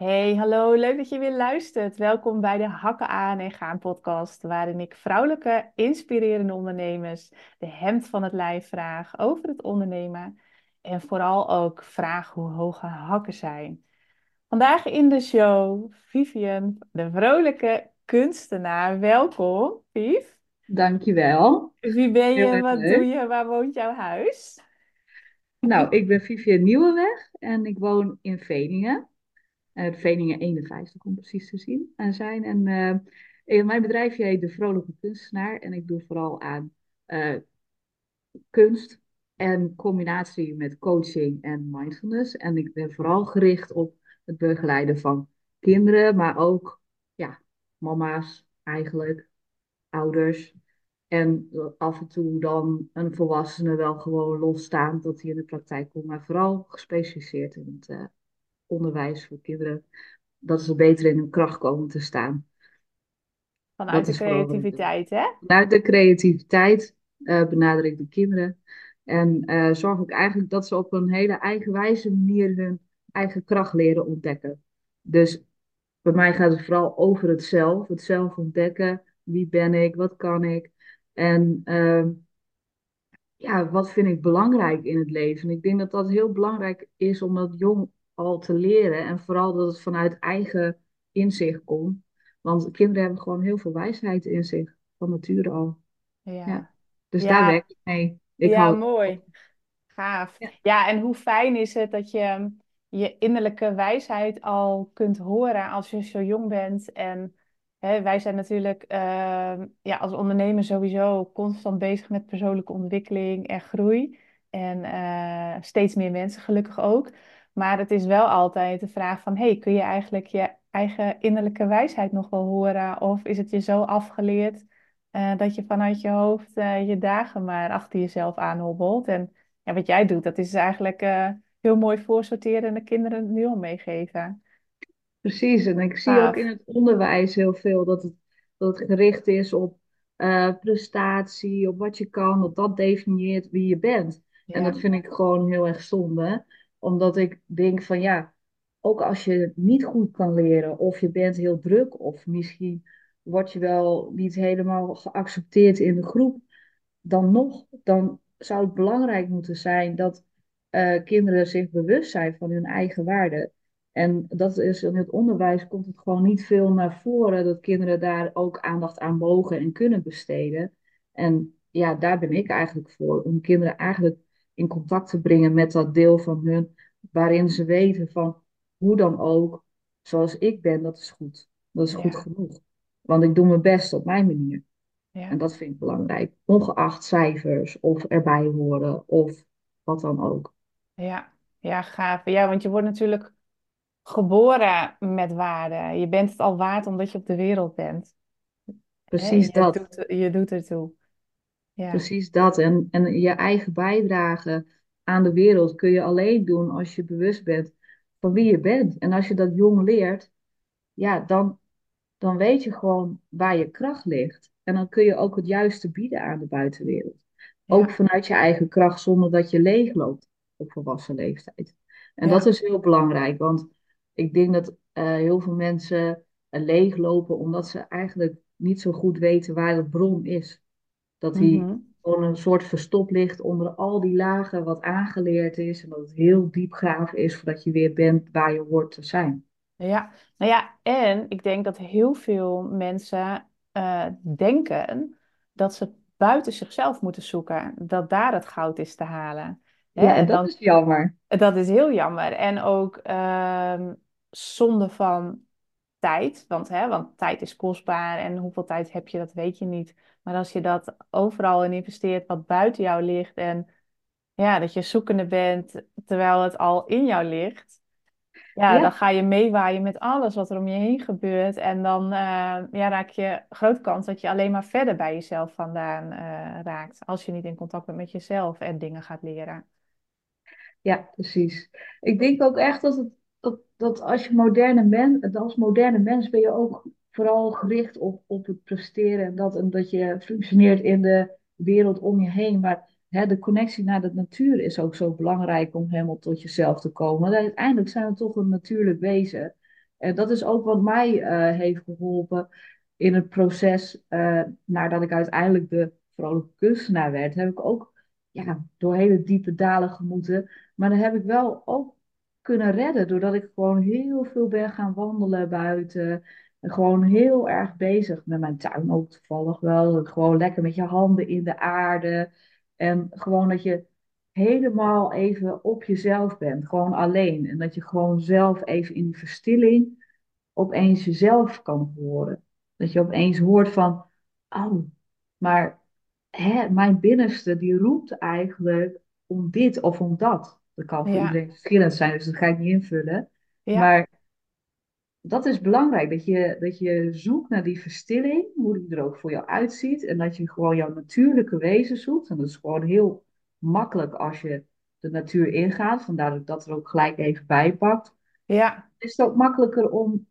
Hey, hallo, leuk dat je weer luistert. Welkom bij de Hakken aan en Gaan podcast, waarin ik vrouwelijke inspirerende ondernemers de hemd van het lijf vraag over het ondernemen en vooral ook vraag hoe hoge hakken zijn. Vandaag in de show Vivian, de vrolijke kunstenaar. Welkom, Viv. Dankjewel. Wie ben je? Wat doe je? Waar woont jouw huis? Nou, ik ben Vivian Nieuwenweg en ik woon in Veningen. Eh Veningen 51 om precies te zien en zijn. En eh, mijn bedrijfje heet De Vrolijke Kunstenaar en ik doe vooral aan eh, kunst en combinatie met coaching en mindfulness. En ik ben vooral gericht op het begeleiden van kinderen, maar ook ja, mama's eigenlijk, ouders. En af en toe dan een volwassene wel gewoon losstaan dat hij in de praktijk komt. Maar vooral gespecialiseerd in het eh, onderwijs voor kinderen. Dat ze beter in hun kracht komen te staan. Vanuit Dat de creativiteit, hè? Vanuit de creativiteit eh, benader ik de kinderen. En eh, zorg ik eigenlijk dat ze op een hele eigenwijze manier hun eigen kracht leren ontdekken. Dus bij mij gaat het vooral over het zelf. Het zelf ontdekken. Wie ben ik? Wat kan ik? En ehm, ja, wat vind ik belangrijk in het leven? Ik denk dat dat heel belangrijk is om dat jong al te leren. En vooral dat het vanuit eigen inzicht komt. Want kinderen hebben gewoon heel veel wijsheid in zich, van nature al. Ja. Ja. Dus daar werk ik mee. Ik ja, mooi. Gaaf. Ja, Ja, en hoe fijn is het dat je je innerlijke wijsheid al kunt horen als je zo jong bent. En hè, wij zijn natuurlijk ehm, ja, als ondernemer sowieso constant bezig met persoonlijke ontwikkeling en groei. En eh, steeds meer mensen gelukkig ook. Maar het is wel altijd de vraag van, hey, kun je eigenlijk je eigen innerlijke wijsheid nog wel horen? Of is het je zo afgeleerd eh, dat je vanuit je hoofd eh, je dagen maar achter jezelf aanhobbelt? En ja, wat jij doet, dat is eigenlijk eh, heel mooi voorsorteren en de kinderen nu al meegeven. precies. En ik zie ook in het onderwijs heel veel dat het, dat het gericht is op prestatie, op wat je kan, dat dat definieert wie je bent. En dat vind ik gewoon heel erg zonde, omdat ik denk van ja, ook als je niet goed kan leren, of je bent heel druk, of misschien word je wel niet helemaal geaccepteerd in de groep, dan nog, dan zou het belangrijk moeten zijn dat eh, kinderen zich bewust zijn van hun eigen waarde. En dat is in het onderwijs komt het gewoon niet veel naar voren dat kinderen daar ook aandacht aan mogen en kunnen besteden. En ja, daar ben ik eigenlijk voor, om kinderen eigenlijk in contact te brengen met dat deel van hun, waarin ze weten van hoe dan ook, zoals ik ben, dat is goed. Dat is goed genoeg. Want ik doe mijn best op mijn manier. En ja, dat vind ik belangrijk, ongeacht cijfers of erbij horen of wat dan ook. ja, ja, gaaf. Ja, want je wordt natuurlijk geboren met waarde. Je bent het al waard omdat je op de wereld bent. En Precies je dat. doet, je doet ertoe. Ja, Precies dat. En, en je eigen bijdrage aan de wereld kun je alleen doen als je bewust bent van wie je bent. En als je dat jong leert, ja, dan, dan weet je gewoon waar je kracht ligt. En dan kun je ook het juiste bieden aan de buitenwereld. Ook vanuit je eigen kracht, zonder dat je leegloopt op volwassen leeftijd. En dat is heel belangrijk, want ik denk dat eh, heel veel mensen eh, leeglopen omdat ze eigenlijk niet zo goed weten waar de bron is. Dat hij Mhm. gewoon een soort verstop ligt onder al die lagen wat aangeleerd is. En dat het heel diep graven is voordat je weer bent waar je hoort te zijn. Ja, nou ja, en ik denk dat heel veel mensen eh, denken dat ze buiten zichzelf moeten zoeken, dat daar het goud is te halen. Hè? Ja, en dat dan, is jammer. dat is heel jammer. En ook ehm, zonde van tijd, want, hè, want tijd is kostbaar en hoeveel tijd heb je, dat weet je niet. Maar als je dat overal in investeert wat buiten jou ligt en ja, dat je zoekende bent terwijl het al in jou ligt. Ja, dan ga je meewaaien met alles wat er om je heen gebeurt. En dan eh, ja, raak je grote kans dat je alleen maar verder bij jezelf vandaan eh, raakt. Als je niet in contact bent met jezelf en dingen gaat leren. ja, precies. Ik denk ook echt dat, het, dat, dat als je moderne mens, als moderne mens ben je ook vooral gericht op, op het presteren en dat, en dat je functioneert in de wereld om je heen. Maar hè, de connectie naar de natuur is ook zo belangrijk om helemaal tot jezelf te komen. Want uiteindelijk zijn we toch een natuurlijk wezen. En dat is ook wat mij eh, heeft geholpen in het proces, uh, nadat ik uiteindelijk de vrolijke kunstenaar werd, heb ik ook ja, door hele diepe dalen gemoeten. Maar dan heb ik wel ook kunnen redden, doordat ik gewoon heel veel ben gaan wandelen buiten. En gewoon heel erg bezig met mijn tuin ook toevallig wel. Gewoon lekker met je handen in de aarde. En gewoon dat je helemaal even op jezelf bent, gewoon alleen. En dat je gewoon zelf even in die verstilling opeens jezelf kan horen. Dat je opeens hoort van, oh, maar hè, mijn binnenste die roept eigenlijk om dit of om dat. Dat kan voor Ja, iedereen verschillend zijn, dus dat ga ik niet invullen. ja, Maar dat is belangrijk, dat je, dat je zoekt naar die verstilling, hoe die er ook voor jou uitziet. En dat je gewoon jouw natuurlijke wezen zoekt. En dat is gewoon heel makkelijk als je de natuur ingaat. Vandaar dat ik dat er ook gelijk even bij pakt. ja, Is het ook makkelijker om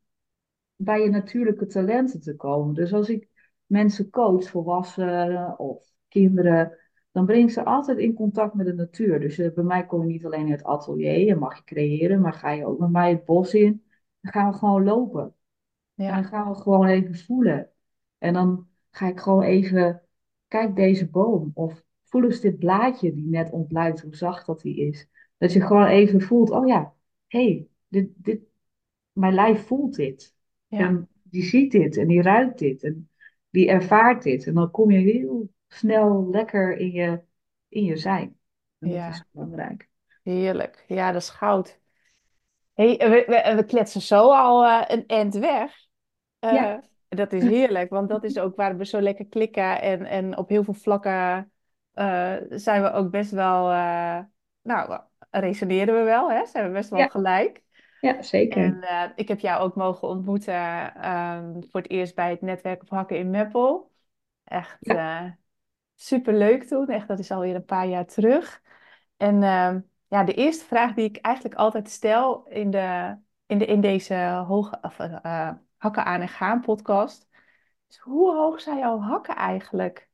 bij je natuurlijke talenten te komen. Dus als ik mensen coach, volwassenen of kinderen, dan breng ik ze altijd in contact met de natuur. Dus eh, bij mij kom je niet alleen in het atelier en mag je creëren, maar ga je ook met mij het bos in. Dan gaan we gewoon lopen. En dan ja, gaan we gewoon even voelen. En dan ga ik gewoon even, kijk deze boom. Of voel eens dit blaadje die net ontluikt, hoe zacht dat die is. Dat je gewoon even voelt, oh ja, hé, hey, dit, dit, mijn lijf voelt dit. ja, En die ziet dit en die ruikt dit en die ervaart dit. En dan kom je heel snel lekker in je, in je zijn. En dat is ja. belangrijk. Heerlijk. Ja, dat is goud. Hey, we, we, we kletsen zo al eh, een eind weg. Eh, Ja, dat is heerlijk, want dat is ook waar we zo lekker klikken. En, en op heel veel vlakken eh, zijn we ook best wel, nou, resoneren we wel, hè? Zijn we best wel ja, gelijk. ja, zeker. En ik heb jou ook mogen ontmoeten ehm, voor het eerst bij het netwerk op Hakken in Meppel. Echt Ja, super leuk toen. Echt, dat is alweer een paar jaar terug. En ehm, ja, de eerste vraag die ik eigenlijk altijd stel in, de, in, de, in deze hoge, of, eh, eh, Hakken aan en gaan podcast, is hoe hoog zijn jouw hakken eigenlijk?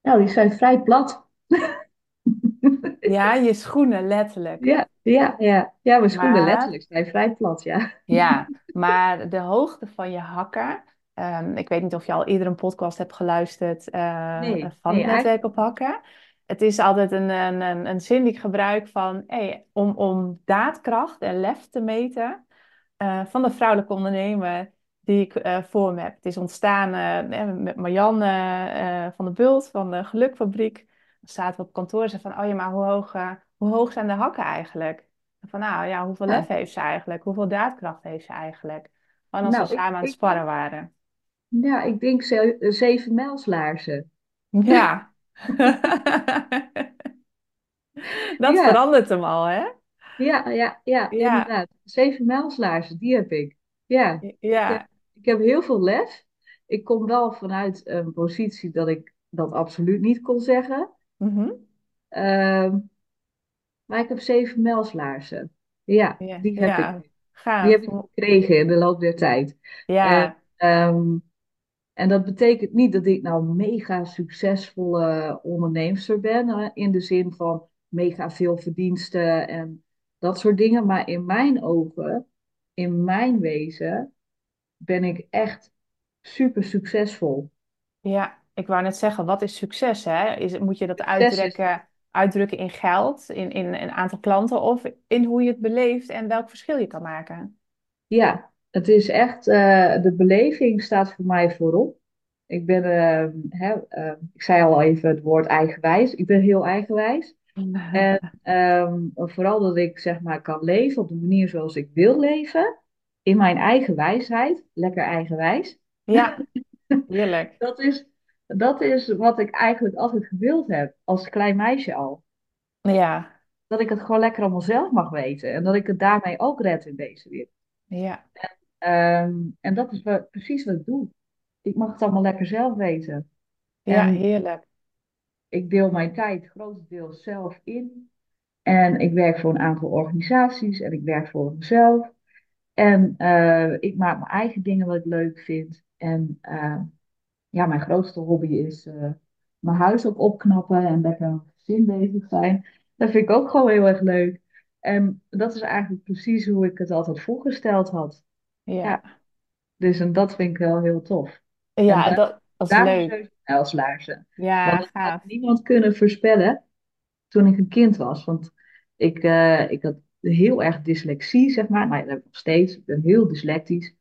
nou, die zijn vrij plat. Ja, je schoenen letterlijk. Ja, ja, ja. Ja, mijn schoenen Maar letterlijk zijn vrij plat, ja. Ja, maar de hoogte van je hakken. ehm, ik weet niet of je al eerder een podcast hebt geluisterd eh, Nee, van nee, het netwerk op hakken. Het is altijd een, een, een, een zin die ik gebruik van hey, om, om daadkracht en lef te meten eh, van de vrouwelijke ondernemer die ik eh, voor me heb. Het is ontstaan eh, met Marianne van de Bult van de Gelukfabriek. Dan zaten we op kantoor en zeiden van, oh ja, maar hoe hoog, hoe hoog zijn de hakken eigenlijk? Van nou ja, hoeveel lef Ja, heeft ze eigenlijk? Hoeveel daadkracht heeft ze eigenlijk? Gewoon als we nou, ik, samen aan het ik, sparren waren. ja, ik denk ze- zeven mijlslaarzen. Ja. Dat Ja, verandert hem al, hè? ja, ja, ja, inderdaad. Zeven mijlslaarzen, die heb ik. Ja, ik heb, ja. ik heb heel veel lef. Ik kom wel vanuit een positie dat ik dat absoluut niet kon zeggen. Mhm. Ehm, maar ik heb zeven mijlslaarzen. Ja, Ja, die heb ik. Die heb ik gekregen in de loop der tijd. En, Ja. En dat betekent niet dat ik nou mega succesvolle onderneemster ben, hè, in de zin van mega veel verdiensten en dat soort dingen. Maar in mijn ogen, in mijn wezen, ben ik echt super succesvol. Ja, ik wou net zeggen, wat is succes, hè? Is, moet je dat is, uitdrukken, uitdrukken in geld, in, in een aantal klanten of in hoe je het beleeft en welk verschil je kan maken? ja, het is echt, eh, de beleving staat voor mij voorop. Ik ben, eh, hè, eh, ik zei al even het woord eigenwijs. Ik ben heel eigenwijs. En ehm, vooral dat ik zeg maar kan leven op de manier zoals ik wil leven. In mijn eigen wijsheid. Lekker eigenwijs. Ja, heerlijk. Dat is, dat is wat ik eigenlijk altijd gewild heb. Als klein meisje al. Ja, Dat ik het gewoon lekker allemaal zelf mag weten. En dat ik het daarmee ook red in deze wereld. ja, Ehm, en dat is wat, precies wat ik doe. Ik mag het allemaal lekker zelf weten. ja, En heerlijk. ik deel mijn tijd grotendeels zelf in. En ik werk voor een aantal organisaties en ik werk voor mezelf. En eh, ik maak mijn eigen dingen wat ik leuk vind. En eh, ja, mijn grootste hobby is eh, mijn huis ook opknappen en lekker met gezin bezig zijn. Dat vind ik ook gewoon heel erg leuk. En dat is eigenlijk precies hoe ik het altijd voorgesteld had. Ja, dus en dat vind ik wel heel tof. En ja daar, dat, dat is daarom leuk. Want Ja, dat had niemand kunnen voorspellen toen ik een kind was. Want ik, eh, ik had heel erg dyslexie, zeg maar. Nou dat heb ik nog steeds. Ik ben heel dyslectisch.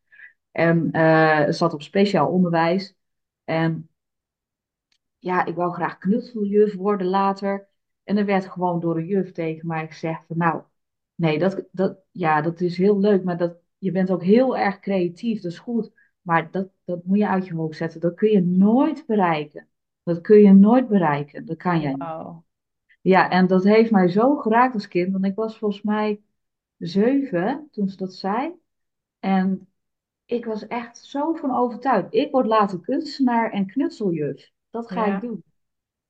En eh, zat op speciaal onderwijs. En ja, ik wou graag knutseljuf worden later. En er werd gewoon door een juf tegen mij gezegd van nou, nee, dat, dat, ja, dat is heel leuk, maar dat, je bent ook heel erg creatief, dat is goed. Maar dat, dat moet je uit je hoofd zetten. Dat kun je nooit bereiken. Dat kun je nooit bereiken. Dat kan jij niet. Ja, en dat heeft mij zo geraakt als kind, want ik was volgens mij zeven toen ze dat zei. En ik was echt zo van overtuigd. Ik word later kunstenaar en knutseljuf. Dat ga ik doen.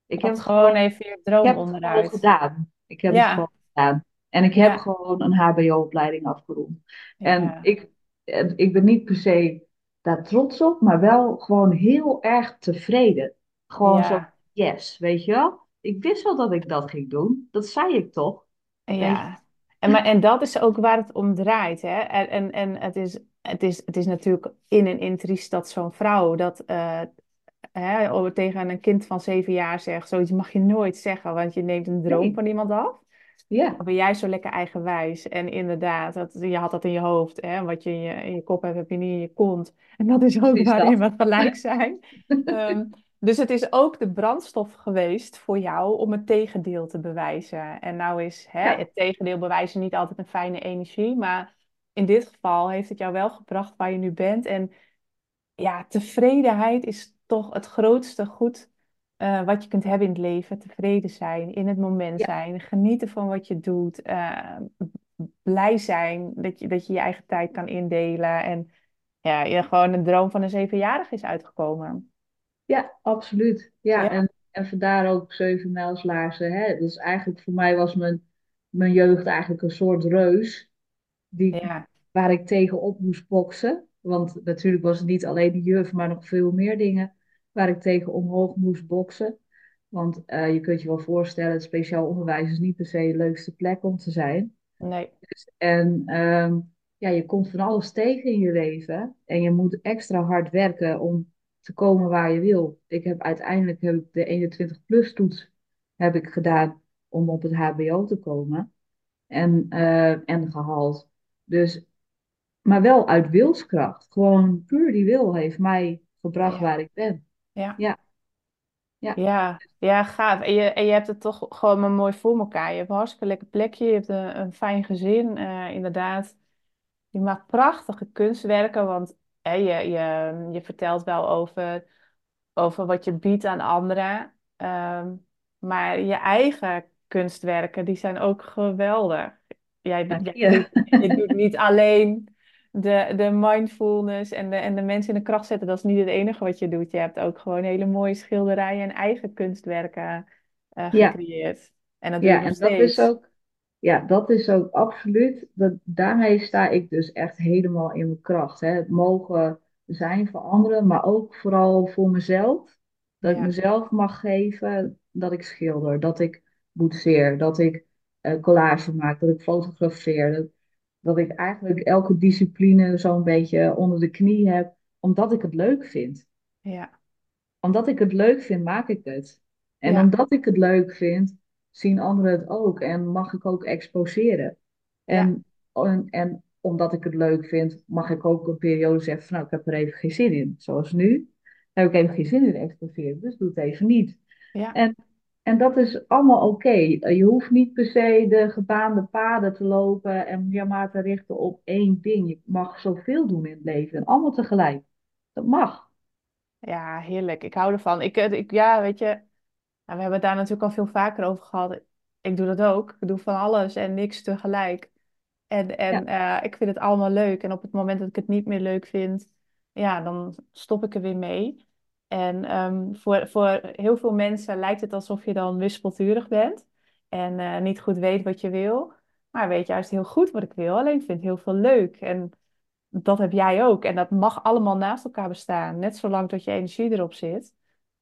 Ik heb had gewoon even je ik droom heb het gewoon onderuit. gedaan. Ik heb het gewoon gedaan. En ik heb ja, gewoon een HBO-opleiding afgerond. En ja, ik, en ik ben niet per se daar trots op, maar wel gewoon heel erg tevreden. Gewoon zo, yes, weet je wel? Ik wist wel dat ik dat ging doen. Dat zei ik toch? Ja. En, maar, en dat is ook waar het om draait, hè? En, en, en het is, het is, het is natuurlijk in en in triest dat zo'n vrouw dat eh, hè, tegen een kind van zeven jaar zegt, zoiets mag je nooit zeggen, want je neemt een droom Nee, van iemand af. Ja, Dan ben jij zo lekker eigenwijs. En inderdaad, dat, je had dat in je hoofd. Hè? Wat je in je, in je kop hebt, heb je niet in je kont. En dat is ook precies waarin dat. we gelijk zijn. Ehm, dus het is ook de brandstof geweest voor jou om het tegendeel te bewijzen. En nou is hè, Ja, het tegendeel bewijzen niet altijd een fijne energie. Maar in dit geval heeft het jou wel gebracht waar je nu bent. En ja, tevredenheid is toch het grootste goed eh, wat je kunt hebben in het leven. Tevreden zijn, in het moment ja, zijn, genieten van wat je doet, eh, blij zijn dat je, dat je je eigen tijd kan indelen. En ja, je gewoon een droom van een zevenjarige is uitgekomen. ja, absoluut. Ja, Ja, en, en vandaar ook zeven mijlslaarzen. Hè? Dus eigenlijk voor mij was mijn, mijn jeugd eigenlijk een soort reus. die, ja, waar ik tegenop moest boksen. Want natuurlijk was het niet alleen de juf, maar nog veel meer dingen waar ik tegen omhoog moest boksen. Want eh, je kunt je wel voorstellen, het speciaal onderwijs is niet per se de leukste plek om te zijn. nee, En ehm, ja, je komt van alles tegen in je leven. En je moet extra hard werken om te komen waar je wil. Ik heb uiteindelijk heb ik de 21-plus toets heb ik gedaan om op het HBO te komen. En, eh, en gehaald. Dus maar wel uit wilskracht. Gewoon puur die wil heeft mij gebracht ja, waar ik ben. Ja. Ja, ja, Ja, ja, gaaf. En je, en je hebt het toch gewoon maar mooi voor elkaar. Je hebt een hartstikke lekker plekje, je hebt een, een fijn gezin, eh, inderdaad. Je maakt prachtige kunstwerken, want hè, je, je, je vertelt wel over, over wat je biedt aan anderen. Ehm, maar je eigen kunstwerken, die zijn ook geweldig. Jij, dank jij je. doet, je doet niet alleen de, de mindfulness en de, en de mensen in de kracht zetten. Dat is niet het enige wat je doet. Je hebt ook gewoon hele mooie schilderijen en eigen kunstwerken eh, Ja, gecreëerd. En dat doe je ja, nog en dat is ook, ja, dat is ook absoluut, dat, daarmee sta ik dus echt helemaal in mijn kracht. Hè. Het mogen zijn voor anderen, maar ook vooral voor mezelf. Dat ik Ja, mezelf mag geven dat ik schilder, dat ik boetseer, dat ik eh, collage maak, dat ik fotografeer. Dat, dat ik eigenlijk elke discipline zo'n beetje onder de knie heb, omdat ik het leuk vind. ja, Omdat ik het leuk vind, maak ik het. En ja, omdat ik het leuk vind, zien anderen het ook en mag ik ook exposeren. ja, En, en, en omdat ik het leuk vind, mag ik ook een periode zeggen van nou, ik heb er even geen zin in. Zoals nu heb ik even geen zin in exposeren, dus doe het even niet. ja. En, en dat is allemaal oké. Je hoeft niet per se de gebaande paden te lopen en je maar te richten op één ding. Je mag zoveel doen in het leven en allemaal tegelijk. Dat mag. Ja, heerlijk. Ik hou ervan. Ik, eh, ik, ja, weet je, nou, we hebben het daar natuurlijk al veel vaker over gehad. Ik doe dat ook. Ik doe van alles en niks tegelijk. En, Ja, en eh, ik vind het allemaal leuk. En op het moment dat ik het niet meer leuk vind, ja, dan stop ik er weer mee. En ehm, voor, voor heel veel mensen lijkt het alsof je dan wispelturig bent en eh, niet goed weet wat je wil. Maar weet juist heel goed wat ik wil. Alleen vind heel veel leuk. En dat heb jij ook. En dat mag allemaal naast elkaar bestaan. Net zolang dat je energie erop zit.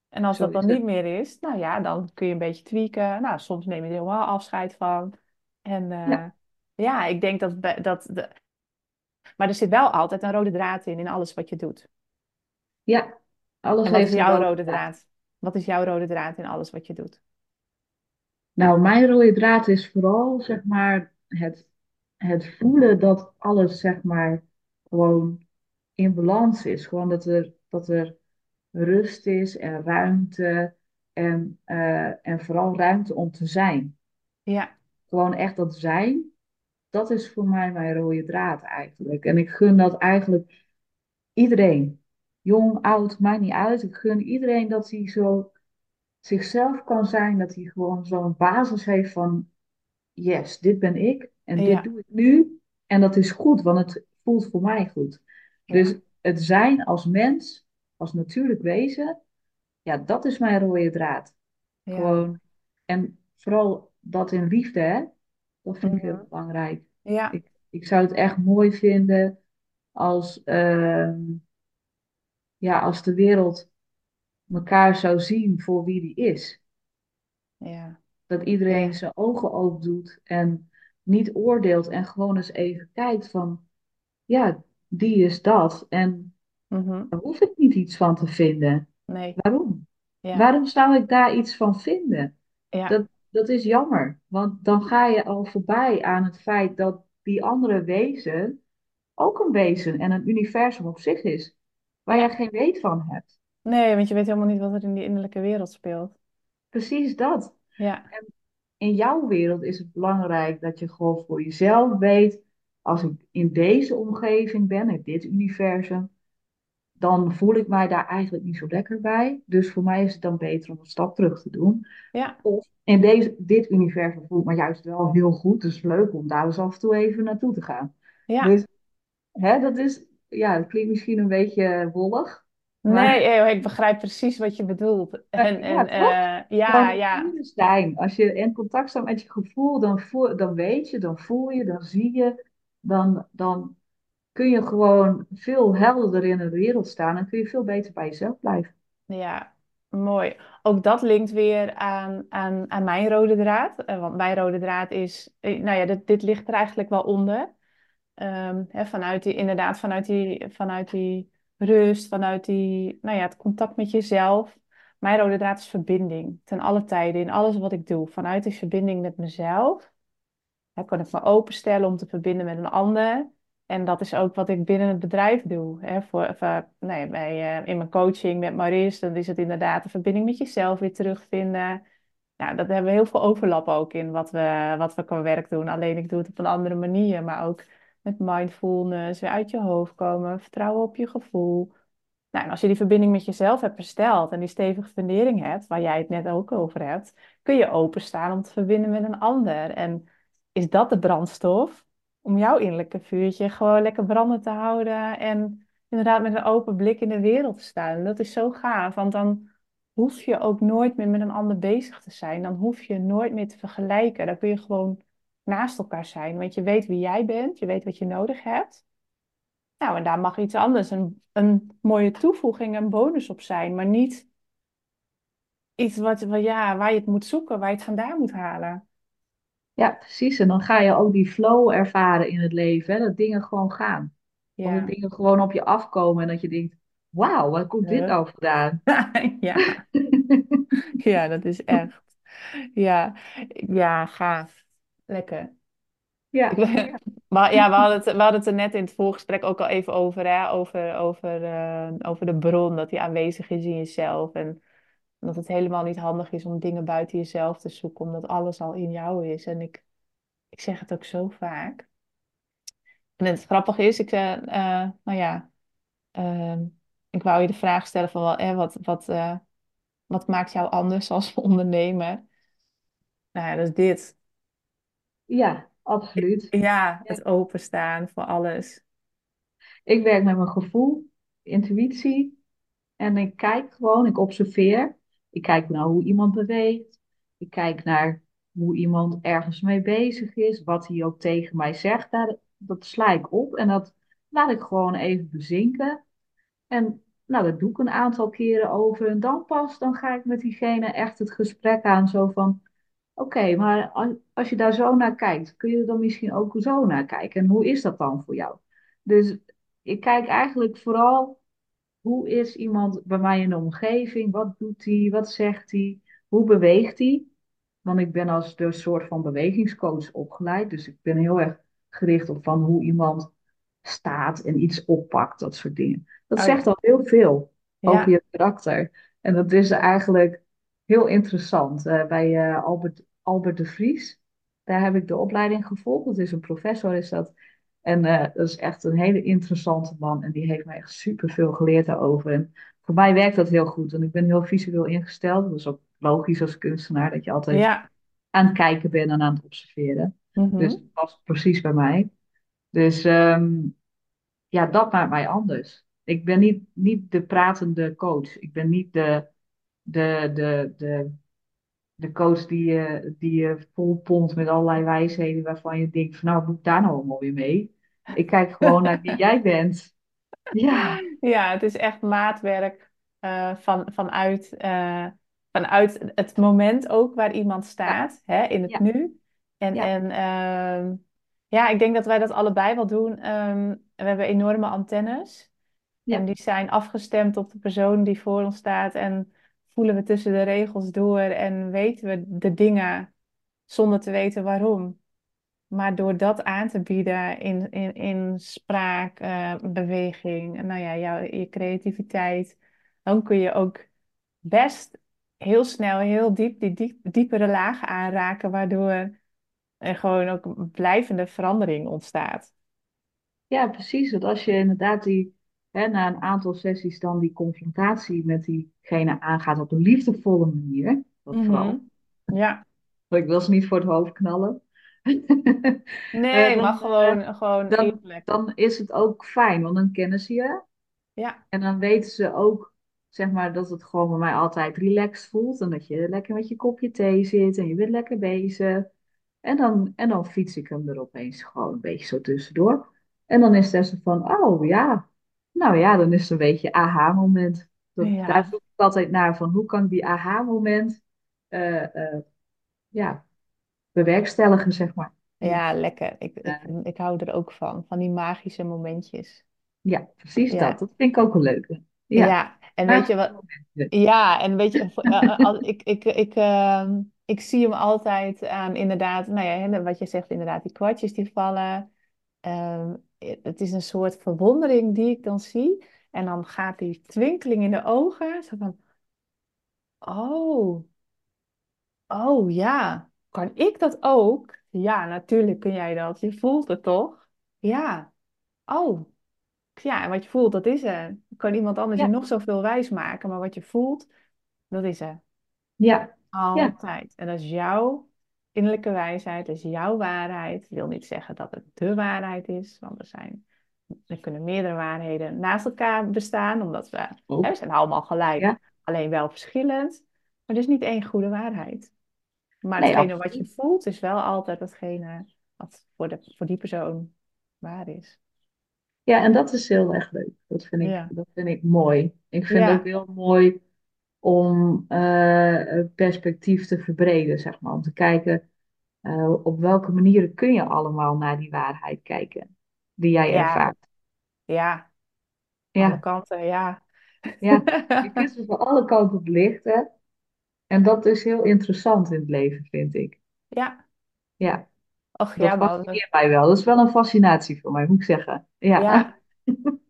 En als zo dat dan niet meer is, nou ja, dan kun je een beetje tweaken. Nou, soms neem je er helemaal afscheid van. En eh, Ja. ja, ik denk dat, dat de, Maar er zit wel altijd een rode draad in, in alles wat je doet. Ja, alles En wat is jouw rode draad? Wat is jouw rode draad in alles wat je doet? Nou, mijn rode draad is vooral, zeg maar, het, het voelen dat alles, zeg maar, gewoon in balans is. Gewoon dat er, dat er rust is en ruimte en, eh, en vooral ruimte om te zijn. Ja, Gewoon echt dat zijn, dat is voor mij mijn rode draad eigenlijk. En ik gun dat eigenlijk iedereen. Jong, oud, maakt niet uit. Ik gun iedereen dat hij zo zichzelf kan zijn. Dat hij gewoon zo'n basis heeft van, yes, dit ben ik en dit doe ik nu. En dat is goed, want het voelt voor mij goed. ja, Dus het zijn als mens, als natuurlijk wezen, ja, dat is mijn rode draad. ja, Gewoon, en vooral dat in liefde, hè? Dat vind ik heel belangrijk. ja, Ik, ik zou het echt mooi vinden als, ehm, ja, als de wereld elkaar zou zien voor wie die is. ja, Dat iedereen ja, zijn ogen open doet en niet oordeelt en gewoon eens even kijkt van, ja, die is dat. En mhm, daar hoef ik niet iets van te vinden. nee, Waarom? ja, Waarom zou ik daar iets van vinden? ja, Dat, dat is jammer, want dan ga je al voorbij aan het feit dat die andere wezen ook een wezen en een universum op zich is, waar jij geen weet van hebt. Nee, want je weet helemaal niet wat er in die innerlijke wereld speelt. Precies dat. Ja, En in jouw wereld is het belangrijk dat je gewoon voor jezelf weet, als ik in deze omgeving ben, in dit universum, dan voel ik mij daar eigenlijk niet zo lekker bij. Dus voor mij is het dan beter om een stap terug te doen. ja, Of in deze, dit universum voel ik me juist wel heel goed. Dus leuk om daar eens af en toe even naartoe te gaan. ja. Dus hè, dat is, ja, dat klinkt misschien een beetje wollig. Nee, eeuw, ik begrijp precies wat je bedoelt. En, eh, ja, en eh, ja, ja, zijn. Als je in contact staat met je gevoel, dan, voel, dan weet je, dan voel je, dan zie je. Dan, dan kun je gewoon veel helderder in de wereld staan. En kun je veel beter bij jezelf blijven. ja, mooi. Ook dat linkt weer aan, aan, aan mijn rode draad. Eh, want mijn rode draad is, eh, nou ja, dit, dit ligt er eigenlijk wel onder. Ehm, hè, vanuit die, inderdaad, vanuit die, vanuit die rust, vanuit die, nou ja, het contact met jezelf. Mijn rode draad is verbinding. Ten alle tijden, in alles wat ik doe. Vanuit die verbinding met mezelf. Kan ik me openstellen om te verbinden met een ander. En dat is ook wat ik binnen het bedrijf doe. Hè. Voor, voor- nee, bij, eh, in mijn coaching met Maurice, dan is het inderdaad de verbinding met jezelf weer terugvinden. Nou, dat hebben we heel veel overlap ook in wat we, wat we qua werk doen. Alleen ik doe het op een andere manier, maar ook met mindfulness, weer uit je hoofd komen, vertrouwen op je gevoel. Nou, als je die verbinding met jezelf hebt hersteld en die stevige fundering hebt, waar jij het net ook over hebt, kun je openstaan om te verbinden met een ander. En is dat de brandstof om jouw innerlijke vuurtje gewoon lekker branden te houden en inderdaad met een open blik in de wereld te staan. Dat is zo gaaf, want dan hoef je ook nooit meer met een ander bezig te zijn. Dan hoef je nooit meer te vergelijken. Dan kun je gewoon naast elkaar zijn, want je weet wie jij bent, je weet wat je nodig hebt. Nou, en daar mag iets anders, een, een mooie toevoeging, een bonus op zijn, maar niet iets wat, wat, ja, waar je het moet zoeken, waar je het vandaan moet halen. Ja, precies. En dan ga je ook die flow ervaren in het leven. Hè? Dat dingen gewoon gaan. Dat dingen gewoon op je afkomen en dat je denkt, wauw, waar komt dit nou vandaan? Ja. Ja, dat is echt. Ja, ja, gaaf. Lekker. Ja, maar ja, we hadden het, we hadden het er net in het voorgesprek ook al even over, hè? Over, over, eh, over de bron, dat die aanwezig is in jezelf. En dat het helemaal niet handig is om dingen buiten jezelf te zoeken, omdat alles al in jou is. En ik, ik zeg het ook zo vaak. En het grappige is, ik, eh, eh, nou ja, ehm, ik wou je de vraag stellen van, wel, wat, wat, wat maakt jou anders als ondernemer? Nou ja, dat is dit. Ja, absoluut. Ja, het openstaan voor alles. Ik werk met mijn gevoel, intuïtie en ik kijk gewoon, ik observeer. Ik kijk naar hoe iemand beweegt. Ik kijk naar hoe iemand ergens mee bezig is, wat hij ook tegen mij zegt. Daar, dat sla ik op en dat laat ik gewoon even bezinken. En nou, dat doe ik een aantal keren over. En dan pas, dan ga ik met diegene echt het gesprek aan. Zo van, oké, maar als, als je daar zo naar kijkt, kun je er dan misschien ook zo naar kijken. En hoe is dat dan voor jou? Dus ik kijk eigenlijk vooral hoe is iemand bij mij in de omgeving? Wat doet hij? Wat zegt hij? Hoe beweegt hij? Want ik ben als de soort van bewegingscoach opgeleid. Dus ik ben heel erg gericht op van hoe iemand staat en iets oppakt, dat soort dingen. Dat Oh zegt al heel veel over Ja. je karakter. En dat is eigenlijk heel interessant. Eh, bij eh, Albert, Albert de Vries, daar heb ik de opleiding gevolgd. Dat is een professor, is dat. En eh, dat is echt een hele interessante man. En die heeft mij echt superveel geleerd daarover. En voor mij werkt dat heel goed. Want ik ben heel visueel ingesteld. Dat is ook logisch als kunstenaar, dat je altijd Ja. aan het kijken bent en aan het observeren. Dus Mhm. dat past precies bij mij. Dus ehm, ja, dat maakt mij anders. Ik ben niet, niet de pratende coach. Ik ben niet de, de, de, de, de coach die je, die je volpompt met allerlei wijsheden waarvan je denkt van nou, ik daar nou allemaal weer mee? Ik kijk gewoon naar wie jij bent. Ja, Ja, het is echt maatwerk eh, van, vanuit, eh, vanuit het moment ook waar iemand ja, staat, hè, in het ja, nu. En, ja, en ehm, ja, ik denk dat wij dat allebei wel doen. Ehm, we hebben enorme antennes en die zijn afgestemd op de persoon die voor ons staat en voelen we tussen de regels door en weten we de dingen zonder te weten waarom. Maar door dat aan te bieden in, in, in spraak, eh, beweging, nou ja, jouw, je creativiteit, dan kun je ook best heel snel, heel diep die diep, diepere lagen aanraken, waardoor er gewoon ook blijvende verandering ontstaat. ja, precies. Want als je inderdaad die, hè, na een aantal sessies dan die confrontatie met diegene aangaat op een liefdevolle manier, dat vooral. Mhm. Ja, Want ik wil ze niet voor het hoofd knallen. Eh, nee, maar dan, eh, gewoon, gewoon dan, dan is het ook fijn, want dan kennen ze je. Ja, En dan weten ze ook, zeg maar, dat het gewoon bij mij altijd relaxed voelt. En dat je lekker met je kopje thee zit en je bent lekker bezig. En dan, en dan fiets ik hem er opeens gewoon een beetje zo tussendoor. En dan is het zo van, oh ja, nou ja, dan is het een beetje aha-moment. Daar zoek ik altijd naar, van hoe kan ik die aha-moment eh, eh, ja, bewerkstelligen, zeg maar. Ja, lekker. Ik, ik, ik hou er ook van, van die magische momentjes. ja, precies dat. Ja, Dat vind ik ook een leuke. Ja, ja. En weet je wat? momenten. Ja, en weet je, eh, ik, ik, ik, ehm, ik zie hem altijd aan inderdaad, nou ja, wat je zegt, inderdaad, die kwartjes die vallen. Ehm, het is een soort verwondering die ik dan zie. En dan gaat die twinkeling in de ogen, zo van, oh, oh ja, kan ik dat ook? Ja, natuurlijk kun jij dat. Je voelt het toch? Ja, oh, ja, en wat je voelt, dat is er. Kan iemand anders je nog zoveel wijs maken, maar wat je voelt, dat is er. ja, ja. Altijd. En dat is jouw innerlijke wijsheid, dat is jouw waarheid. Ik wil niet zeggen dat het de waarheid is, want er zijn, er kunnen meerdere waarheden naast elkaar bestaan, omdat we, hè, we zijn allemaal gelijk, Ja, alleen wel verschillend. Maar er is niet één goede waarheid. Maar nee, hetgene wat je voelt, is wel altijd hetgene wat voor, de, voor die persoon waar is. Ja, en dat is heel erg leuk. Dat vind ik, Ja, dat vind ik mooi. Ik vind het ook heel mooi om eh, perspectief te verbreden, zeg maar. Om te kijken eh, op welke manieren kun je allemaal naar die waarheid kijken die jij ja, ervaart. ja, alle Ja, kanten, ja. ja. Je kunt ze van alle kanten belichten. En dat is heel interessant in het leven, vind ik. Ja, Ja, och dat ja, fascineert mij wel. Dat is wel een fascinatie voor mij, moet ik zeggen. Ja, Ja,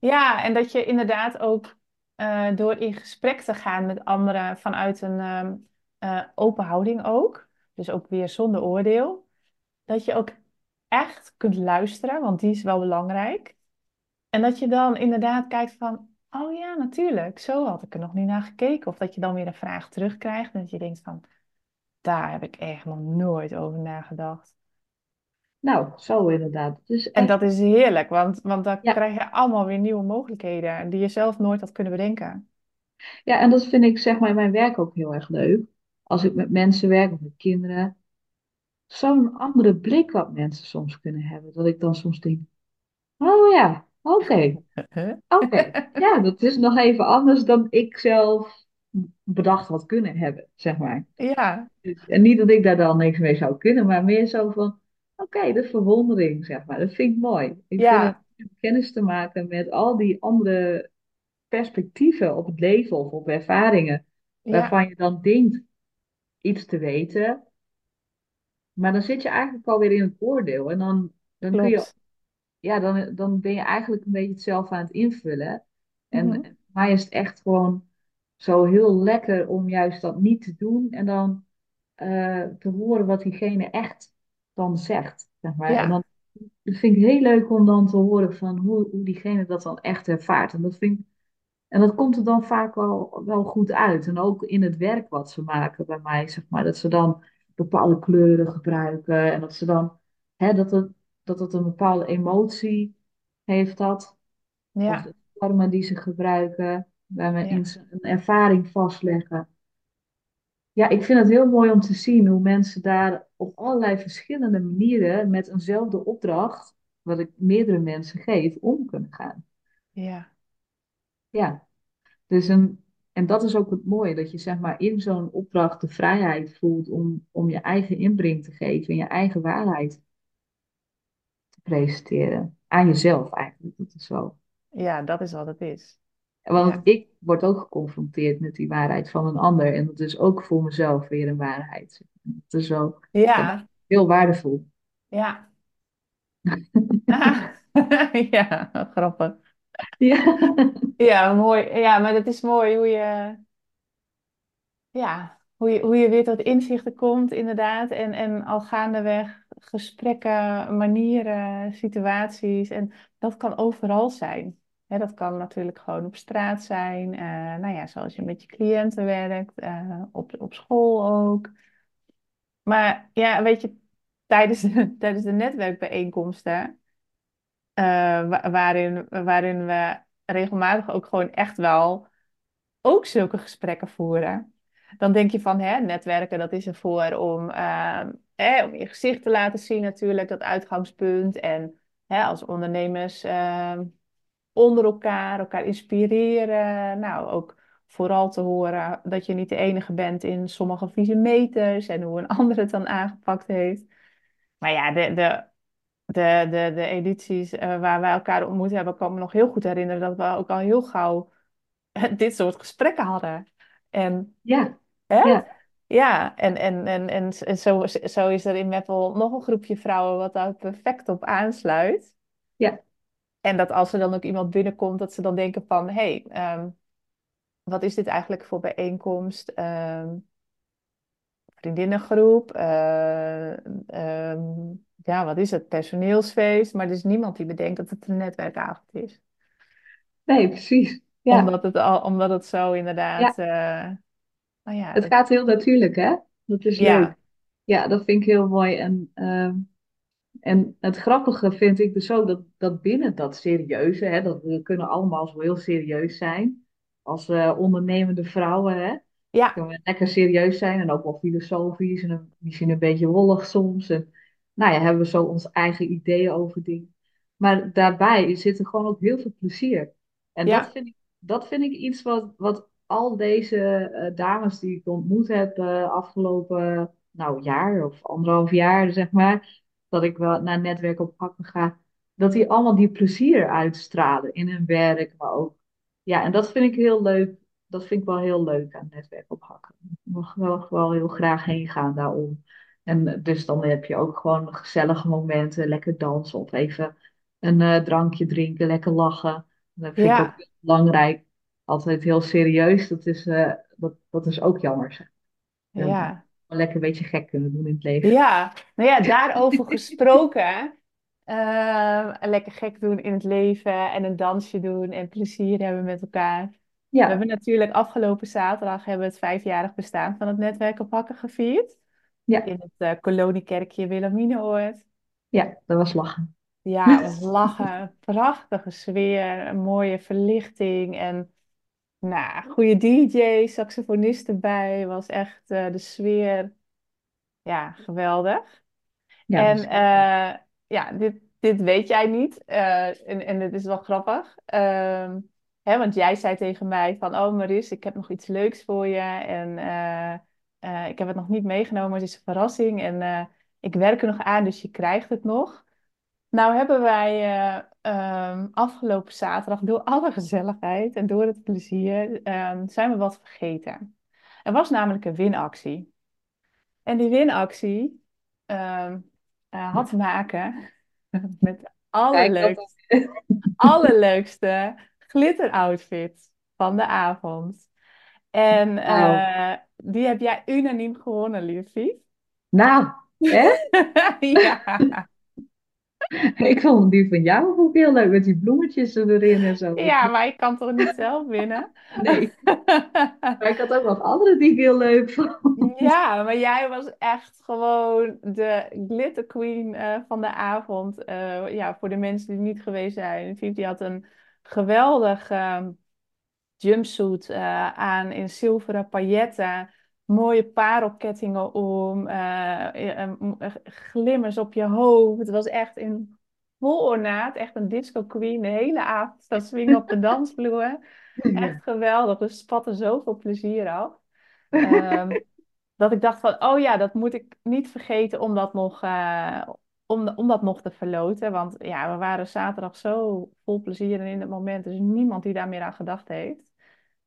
Ja, en dat je inderdaad ook eh, door in gesprek te gaan met anderen vanuit een ehm, eh, open houding ook, dus ook weer zonder oordeel, dat je ook echt kunt luisteren, want die is wel belangrijk. En dat je dan inderdaad kijkt van, oh ja, natuurlijk, zo had ik er nog niet naar gekeken. Of dat je dan weer een vraag terugkrijgt en dat je denkt van, daar heb ik echt nog nooit over nagedacht. Nou, zo inderdaad. Is En dat is heerlijk, want, want dan Ja. krijg je allemaal weer nieuwe mogelijkheden die je zelf nooit had kunnen bedenken. Ja, en dat vind ik zeg maar in mijn werk ook heel erg leuk. Als ik met mensen werk of met kinderen. Zo'n andere blik wat mensen soms kunnen hebben. Dat ik dan soms denk, oh ja, oké, oké. Ja, dat is nog even anders dan ik zelf bedacht had kunnen hebben, zeg maar. Ja, Dus, en niet dat ik daar dan niks mee zou kunnen, maar meer zo van, oké, de verwondering, zeg maar. Dat vind ik mooi. Ik vind het ja, kennis te maken met al die andere perspectieven op het leven of op ervaringen, Ja, waarvan je dan denkt iets te weten, maar dan zit je eigenlijk alweer in het oordeel en dan, dan kun je, ja, dan, dan ben je eigenlijk een beetje het zelf aan het invullen. En mij is het echt gewoon zo heel lekker om juist dat niet te doen en dan eh, te horen wat diegene echt dan zegt, zeg maar. En dan Ja, dat vind ik heel leuk om dan te horen van hoe, hoe diegene dat dan echt ervaart. En dat vind ik En dat komt er dan vaak wel, wel goed uit. En ook in het werk wat ze maken bij mij, zeg maar. Dat ze dan bepaalde kleuren gebruiken. En dat ze dan, hè, dat het, dat het een bepaalde emotie heeft dat. Of ja, de vormen die ze gebruiken, waarin ja, ze een ervaring vastleggen. Ja, ik vind het heel mooi om te zien hoe mensen daar op allerlei verschillende manieren met eenzelfde opdracht, wat ik meerdere mensen geef, om kunnen gaan. ja, Ja. Dus een, en dat is ook het mooie, dat je zeg maar in zo'n opdracht de vrijheid voelt om, om je eigen inbreng te geven en je eigen waarheid te presenteren. Aan jezelf eigenlijk, dat is zo. ja, dat is wat het is. Want Ja, ik word ook geconfronteerd met die waarheid van een ander en dat is ook voor mezelf weer een waarheid. Dat is mij ja, heel waardevol. ja. Ah, ja, grappig. Ja, Ja, mooi. Ja, maar het is mooi hoe je, ja, hoe je, hoe je weer tot inzichten komt, inderdaad. En, en al gaandeweg gesprekken, manieren, situaties. En dat kan overal zijn. Dat kan natuurlijk gewoon op straat zijn. eh, nou ja, zoals je met je cliënten werkt. eh, op, op school ook. Maar ja, weet je, tijdens de, tijdens de netwerkbijeenkomsten. eh, wa- waarin, waarin we regelmatig ook gewoon echt wel ook zulke gesprekken voeren. Dan denk je van, hè, netwerken, dat is ervoor om, om je gezicht te laten zien natuurlijk, dat uitgangspunt. En hè, als ondernemers onder elkaar, elkaar inspireren. Nou, ook vooral te horen dat je niet de enige bent in sommige vieze meters en hoe een ander het dan aangepakt heeft. Maar ja, de, de, de, de, de edities eh, waar wij elkaar ontmoet hebben, kan me nog heel goed herinneren dat we ook al heel gauw dit soort gesprekken hadden. En, ja, hè? ja, Ja, en, en, en, en, en zo, zo is er in Meppel nog een groepje vrouwen wat daar perfect op aansluit. ja. En dat als er dan ook iemand binnenkomt, dat ze dan denken van, hé, hey, ehm, wat is dit eigenlijk voor bijeenkomst? Ehm, vriendinnengroep? eh, ehm, ja, wat is het? Personeelsfeest? Maar er is niemand die bedenkt dat het een netwerkavond is. Nee, precies. Ja, Omdat het, al, omdat het zo inderdaad, ja. nou ja, Het gaat heel natuurlijk, hè? Dat is leuk. ja, Ja, dat vind ik heel mooi. En En het grappige vind ik dus ook dat, dat binnen dat serieuze, hè, dat we kunnen allemaal zo heel serieus zijn als eh, ondernemende vrouwen, hè, ja, kunnen we lekker serieus zijn en ook wel filosofisch en een- misschien een beetje wollig soms. En nou ja, hebben we zo onze eigen ideeën over dingen. Maar daarbij zit er gewoon ook heel veel plezier. En dat vind ik, dat vind ik iets wat, wat al deze eh, dames die ik ontmoet heb uh, afgelopen nou, jaar of anderhalf jaar, zeg maar dat ik wel naar netwerk op hakken ga, dat die allemaal die plezier uitstralen in hun werk, maar ook. Ja, en dat vind ik heel leuk. Dat vind ik wel heel leuk aan netwerk op hakken. Ik mag wel, wel heel graag heen gaan daarom. En eh, dus dan heb je ook gewoon gezellige momenten, lekker dansen of even een eh, drankje drinken, lekker lachen. Dat vind ik ook heel belangrijk. Altijd heel serieus, dat is, eh, dat, dat is ook jammer. Zeg. Ja. Lekker een beetje gek kunnen doen in het leven. Ja, nou ja, daarover gesproken. eh, lekker gek doen in het leven en een dansje doen en plezier hebben met elkaar. We Ja, hebben natuurlijk afgelopen zaterdag hebben we het vijfjarig bestaan van het netwerk op Hakken gevierd. ja. In het eh, koloniekerkje Wilhelminaoord. Ja, dat was lachen. Ja, was lachen, prachtige sfeer, een mooie verlichting en nou, goede DJ, saxofonist erbij. Was echt eh, de sfeer, ja, geweldig. Ja, dat En leuk. eh, ja, dit, dit weet jij niet. eh, en, en het is wel grappig. Ehm, hè, want jij zei tegen mij van... Oh Maris, ik heb nog iets leuks voor je. En eh, eh, ik heb het nog niet meegenomen. Het is een verrassing. En eh, ik werk er nog aan, dus je krijgt het nog. Nou hebben wij eh, ehm, afgelopen zaterdag door alle gezelligheid en door het plezier ehm, zijn we wat vergeten. Er was namelijk een winactie. En die winactie ehm, eh, had te maken met allerleukste, allerleukste glitteroutfit van de avond. En eh, die heb jij unaniem gewonnen, liefie. nou, hè? Ja. Ik vond die van jou ook heel leuk met die bloemetjes erin en zo. Ja, maar ik kan toch niet zelf winnen? Nee, maar ik had ook nog andere die ik heel leuk vond. Ja, maar jij was echt gewoon de glitter queen eh, van de avond. Eh, ja, voor de mensen die niet geweest zijn. Die had een geweldig ehm, jumpsuit eh, aan in zilveren pailletten. Mooie parelkettingen om. eh, eh, glimmers op je hoofd. Het was echt in vol ornaat. Echt een disco queen. De hele avond staan swingen op de dansvloer. Echt geweldig. Dus het spatte zoveel plezier af. Ehm, dat ik dacht van, oh ja, dat moet ik niet vergeten om dat nog, eh, om, om dat nog te verloten. Want ja, we waren zaterdag zo vol plezier en in het moment. Dus niemand die daar meer aan gedacht heeft.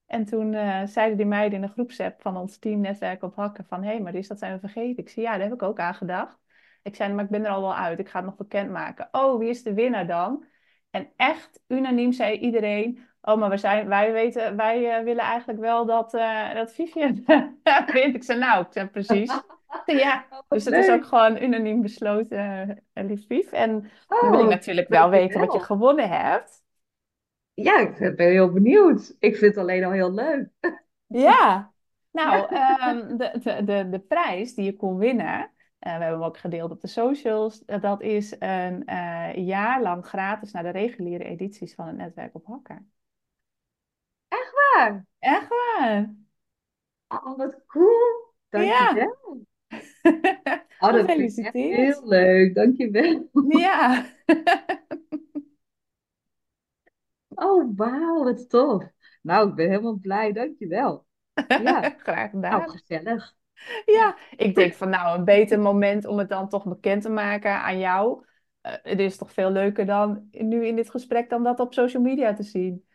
En toen eh, zeiden die meiden in de groepsapp van ons team Netwerk op Hakken van... Hé, hey, Maries, dat zijn we vergeten. Ik zei, ja, daar heb ik ook aan gedacht. Ik zei, maar ik ben er al wel uit. Ik ga het nog bekendmaken. Oh, wie is de winnaar dan? En echt unaniem zei iedereen... Oh, maar we zijn, wij weten, wij eh, willen eigenlijk wel dat, eh dat Vivian wint. Ik zei, nou, ik zei precies. Ja, dus Wat het is ook gewoon unaniem besloten, uh, lief. En dan wil ik Oh, natuurlijk wel weten wat je gewonnen hebt. Ja, ik ben heel benieuwd. Ik vind het alleen al heel leuk. Ja, nou, Ja. ehm, de, de, de, de prijs die je kon winnen, eh, we hebben hem ook gedeeld op de socials, eh, dat is een eh, jaar lang gratis naar de reguliere edities van het netwerk op Hakken. Waar? Echt waar? Oh, wat cool. Ja, Dankjewel. Oh, dat echt gefeliciteerd. heel leuk. Dankjewel. Ja, Oh, wauw, wat tof. Nou, ik ben helemaal blij. Dankjewel. Ja, graag nou, gedaan. gezellig. Ja. Ik denk van nou, een beter moment om het dan toch bekend te maken aan jou. Eh, het is toch veel leuker dan nu in dit gesprek dan dat op social media te zien.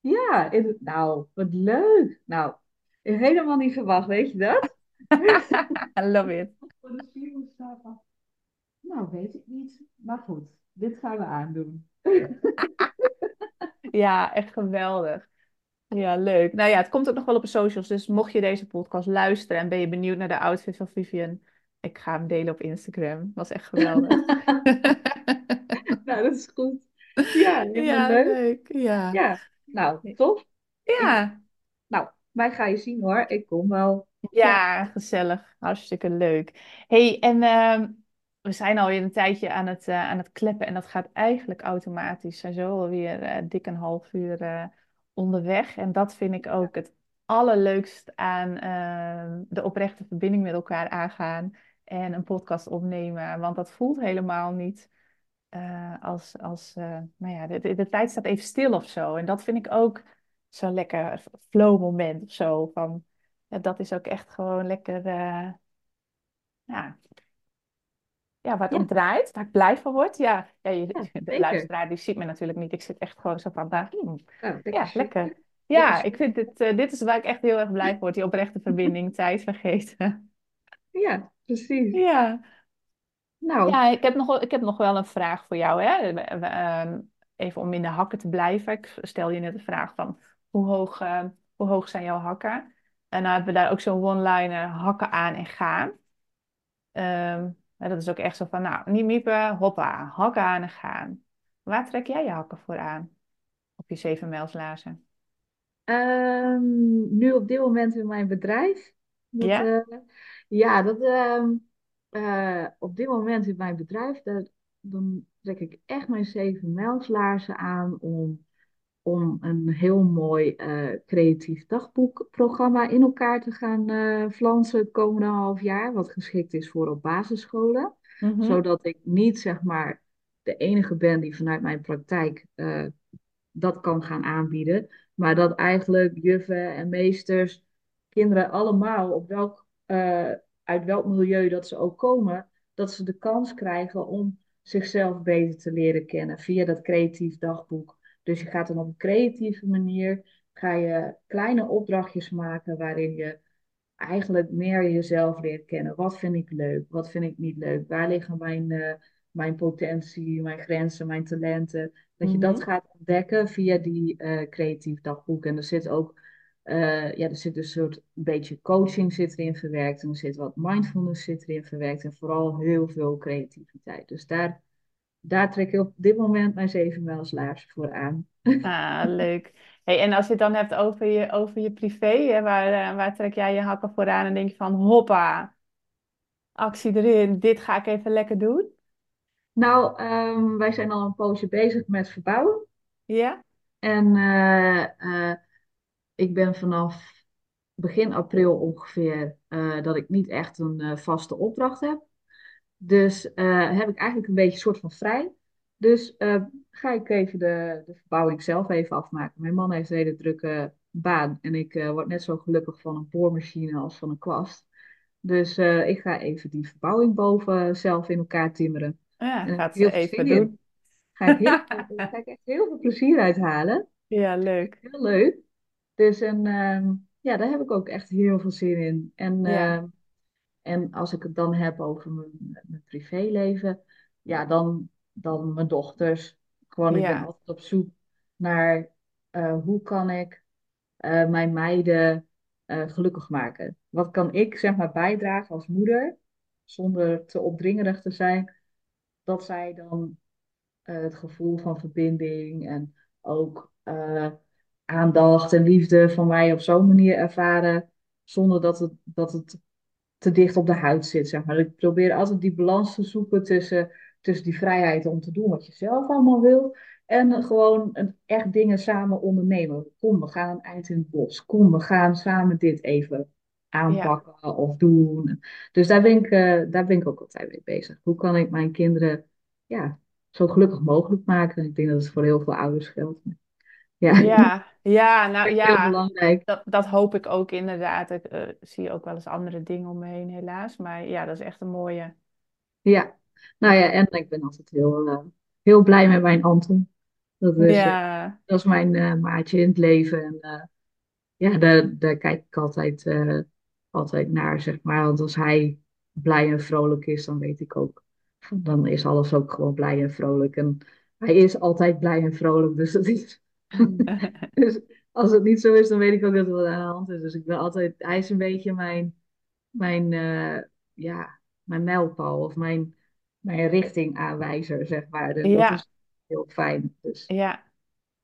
Ja, in- nou, wat leuk. Nou, helemaal niet verwacht, weet je dat? I love it. Nou, weet ik niet. Maar goed, dit gaan we aandoen. Ja, echt geweldig. Ja, leuk. Nou ja, het komt ook nog wel op de socials. Dus mocht je deze podcast luisteren en ben je benieuwd naar de outfit van Vivian, ik ga hem delen op Instagram. Was echt geweldig. Nou, dat is goed. Ja, Ja, leuk. leuk. Ja. Ja, nou, tof. Ik, Ja. nou, mij ga je zien hoor. Ik kom wel. Ja. Ja, gezellig. Hartstikke leuk. hey, en ehm, we zijn alweer een tijdje aan het, eh, aan het kleppen en dat gaat eigenlijk automatisch. We zijn zo alweer eh, dik een half uur eh, onderweg. En dat vind ik ook het allerleukst aan de oprechte verbinding met elkaar aangaan en een podcast opnemen. Want dat voelt helemaal niet als, als nou ja, de, de, de tijd staat even stil of zo. En dat vind ik ook zo'n lekker flow moment of zo. Van, dat is ook echt gewoon lekker, ja, ja, waar het om Ja, draait, waar ik blij van word. Ja, ja je, ja, de luisteraar die ziet me natuurlijk niet. Ik zit echt gewoon zo van, nou, hmm, Nou, ja, lekker. Ja, ik super. vind dit, eh, dit is waar ik echt heel erg blij van word. Die oprechte verbinding, tijd vergeten. Ja, precies. Ja. Nou, Ja, ik heb nog, wel- ik heb nog wel een vraag voor jou. Hè? Ehm, Even om in de hakken te blijven. Ik stel je net de vraag van hoe hoog, eh, hoe hoog zijn jouw hakken? En dan hebben we daar ook zo'n one-liner hakken aan en gaan. Ehm, dat is ook echt zo van, nou, niet miepen, hoppa, hakken aan en gaan. Waar trek jij je hakken voor aan? Op je zevenmijlslaarzen? ehm, nu op dit moment in mijn bedrijf. Dat, Ja? eh, ja, dat, ehm, eh, op dit moment in mijn bedrijf, dat, dan trek ik echt mijn zeven mijlslaarzen aan om om een heel mooi eh, creatief dagboekprogramma in elkaar te gaan eh flansen het komende half jaar, wat geschikt is voor op basisscholen. Mhm. Zodat ik niet zeg maar de enige ben die vanuit mijn praktijk eh, dat kan gaan aanbieden, maar dat eigenlijk juffen en meesters, kinderen allemaal, op welk, uit welk milieu dat ze ook komen, dat ze de kans krijgen om zichzelf beter te leren kennen via dat creatief dagboek. Dus je gaat dan op een creatieve manier, ga je kleine opdrachtjes maken waarin je eigenlijk meer jezelf leert kennen. Wat vind ik leuk? Wat vind ik niet leuk? Waar liggen mijn, uh, mijn potentie, mijn grenzen, mijn talenten? Dat je dat Mhm. gaat ontdekken via die uh, creatief dagboek. En er zit ook, uh, ja, er zit een soort beetje coaching zit erin verwerkt. En er zit wat mindfulness zit erin verwerkt. En vooral heel veel creativiteit. Dus daar, daar trek ik op dit moment mijn zeven mijlslaars voor aan. Ah, leuk. Hey, en als je het dan hebt over je, over je privé, hè, waar, eh, waar trek jij je hakken voor aan en denk je van hoppa, actie erin, dit ga ik even lekker doen? Nou, um, wij zijn al een poosje bezig met verbouwen. Ja? En uh, uh, ik ben vanaf begin april ongeveer uh, dat ik niet echt een vaste opdracht heb. Dus heb ik eigenlijk een beetje een soort van vrij. Dus ga ik even de, de verbouwing zelf even afmaken. Mijn man heeft een hele drukke baan en ik word net zo gelukkig van een boormachine als van een kwast. Dus ik ga even die verbouwing boven zelf in elkaar timmeren. Ja, En gaat ze even in. doen. Ga ik, heel, ga ik echt heel veel plezier uit halen. Ja, leuk. Heel leuk. Dus en, uh, ja, daar heb ik ook echt heel veel zin in. En, Ja, uh, en als ik het dan heb over mijn, mijn privéleven, ja, dan, dan mijn dochters. Gewoon, ik ben altijd op zoek naar uh, hoe kan ik uh, mijn meiden gelukkig maken. Wat kan ik zeg maar bijdragen als moeder, zonder te opdringerig te zijn, dat zij dan het gevoel van verbinding en ook aandacht en liefde van mij op zo'n manier ervaren, zonder dat het, dat het te dicht op de huid zit. Zeg maar. Ik probeer altijd die balans te zoeken tussen, tussen die vrijheid om te doen wat je zelf allemaal wil. En gewoon een, echt dingen samen ondernemen. Kom, we gaan een eind in het bos. Kom, we gaan samen dit even ja, aanpakken of doen. Dus daar ben ik, uh, daar ben ik ook altijd mee bezig. Hoe kan ik mijn kinderen ja, zo gelukkig mogelijk maken? Ik denk dat het voor heel veel ouders geldt. Ja, ja, ja, nou dat heel ja, belangrijk. dat, dat hoop ik ook inderdaad. Ik uh, zie ook wel eens andere dingen om me heen, helaas. Maar ja, dat is echt een mooie. Ja, nou ja, en ik ben altijd heel, uh, heel blij met mijn Anton. Dat is, uh, Ja, dat is mijn maatje in het leven. En ja, daar, daar kijk ik altijd, altijd naar, zeg maar. Want als hij blij en vrolijk is, dan weet ik ook. Dan is alles ook gewoon blij en vrolijk. En hij is altijd blij en vrolijk, dus dat is... dus als het niet zo is, dan weet ik ook dat er wat aan de hand is. Dus ik ben altijd... Hij is een beetje mijn... Mijn, ja, mijn mijlpaal of mijn, mijn richtingaanwijzer, zeg maar. Dus dat ja, is heel fijn. Dus, ja,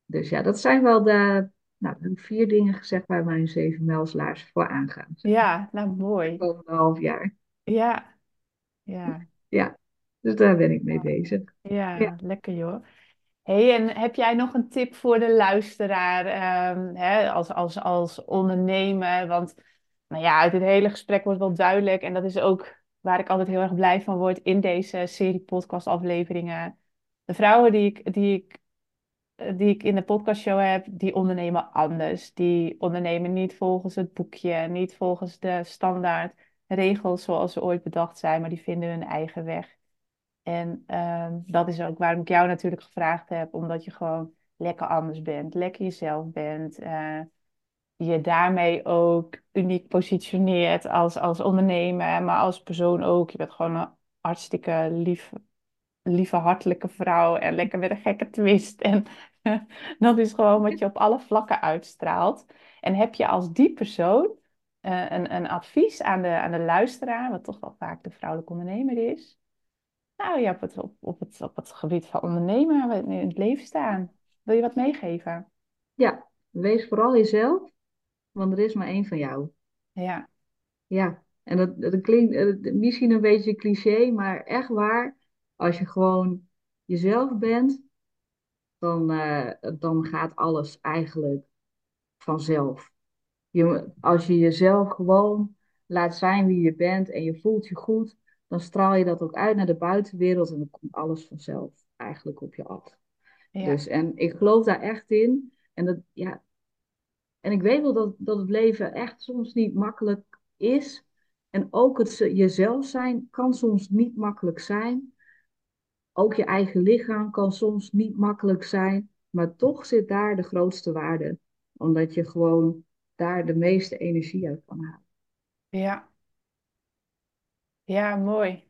dus ja, dat zijn wel de, nou, vier dingen gezegd waar mijn zeven mijlslaars voor aangaan. Zeg ja, nou mooi. komende half jaar. Ja, ja, Ja, dus daar ben ik mee bezig. Ja. ja, lekker joh. Hey, en heb jij nog een tip voor de luisteraar ehm, hè, als, als, als ondernemer? Want nou ja, uit het hele gesprek wordt wel duidelijk, en dat is ook waar ik altijd heel erg blij van word in deze serie podcastafleveringen. De vrouwen die ik, die ik, eh, die ik in de podcastshow heb, die ondernemen anders. Die ondernemen niet volgens het boekje, niet volgens de standaard regels zoals ze ooit bedacht zijn, maar die vinden hun eigen weg. En ehm, dat is ook waarom ik jou natuurlijk gevraagd heb, omdat je gewoon lekker anders bent, lekker jezelf bent. eh, je daarmee ook uniek positioneert als, als ondernemer, maar als persoon ook. Je bent gewoon een hartstikke lief, lieve, hartelijke vrouw en lekker met een gekke twist. En dat is gewoon wat je op alle vlakken uitstraalt. En heb je als die persoon eh, een, een advies aan de, aan de luisteraar, wat toch wel vaak de vrouwelijke ondernemer is? Nou ja, op het, op, op het, op het gebied van ondernemen, in het leven staan. Wil je wat meegeven? ja, wees vooral jezelf, want er is maar één van jou. Ja, Ja, en dat, dat klinkt eh, misschien een beetje cliché, maar echt waar. Als je gewoon jezelf bent, dan, eh, dan gaat alles eigenlijk vanzelf. Je, als je jezelf gewoon laat zijn wie je bent en je voelt je goed, dan straal je dat ook uit naar de buitenwereld en dan komt alles vanzelf eigenlijk op je af. ja, Dus, en ik geloof daar echt in. En, dat, ja, en ik weet wel dat, dat het leven echt soms niet makkelijk is. En ook het jezelf zijn kan soms niet makkelijk zijn. ook je eigen lichaam kan soms niet makkelijk zijn, maar toch zit daar de grootste waarde. Omdat je gewoon daar de meeste energie uit kan halen. Ja, ja, mooi.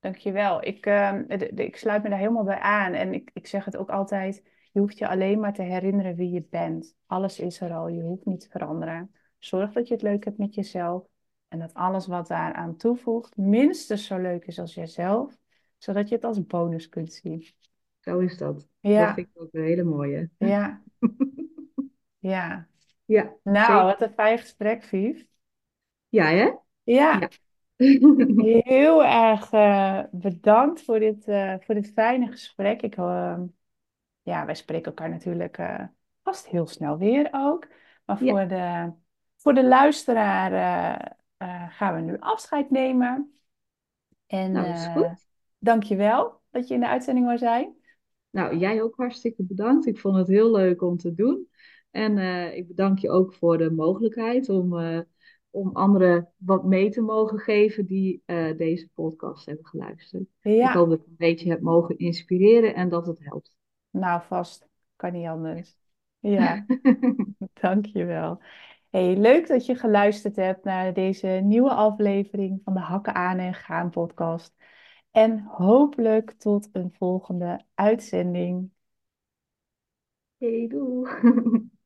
Dankjewel. Ik, ehm, ik sluit me daar helemaal bij aan. En ik, ik zeg het ook altijd, je hoeft je alleen maar te herinneren wie je bent. Alles is er al, je hoeft niet te veranderen. Zorg dat je het leuk hebt met jezelf. En dat alles wat daaraan toevoegt, minstens zo leuk is als jezelf. Zodat je het als bonus kunt zien. Zo is dat. Dat Ja, vind ik ook een hele mooie. ja, ja. Ja, Nou, zeker. wat een fijn gesprek, Vief. Ja, hè? Ja, Ja. Heel erg eh, bedankt voor dit, eh, voor dit fijne gesprek. Ik, eh, ja, wij spreken elkaar natuurlijk vast heel snel weer ook. Maar Ja, voor de, voor de luisteraar gaan we nu afscheid nemen. En nou, is goed. dank je wel dat je in de uitzending wil zijn. Nou, jij ook hartstikke bedankt. Ik vond het heel leuk om te doen. En ik bedank je ook voor de mogelijkheid om, om anderen wat mee te mogen geven die eh, deze podcast hebben geluisterd. Ik hoop dat ik een beetje heb mogen inspireren en dat het helpt. nou vast. Kan niet anders. Ja, dank je wel. Hey, leuk dat je geluisterd hebt naar deze nieuwe aflevering van de Hakken aan en Gaan podcast. En hopelijk tot een volgende uitzending. Hey, doei.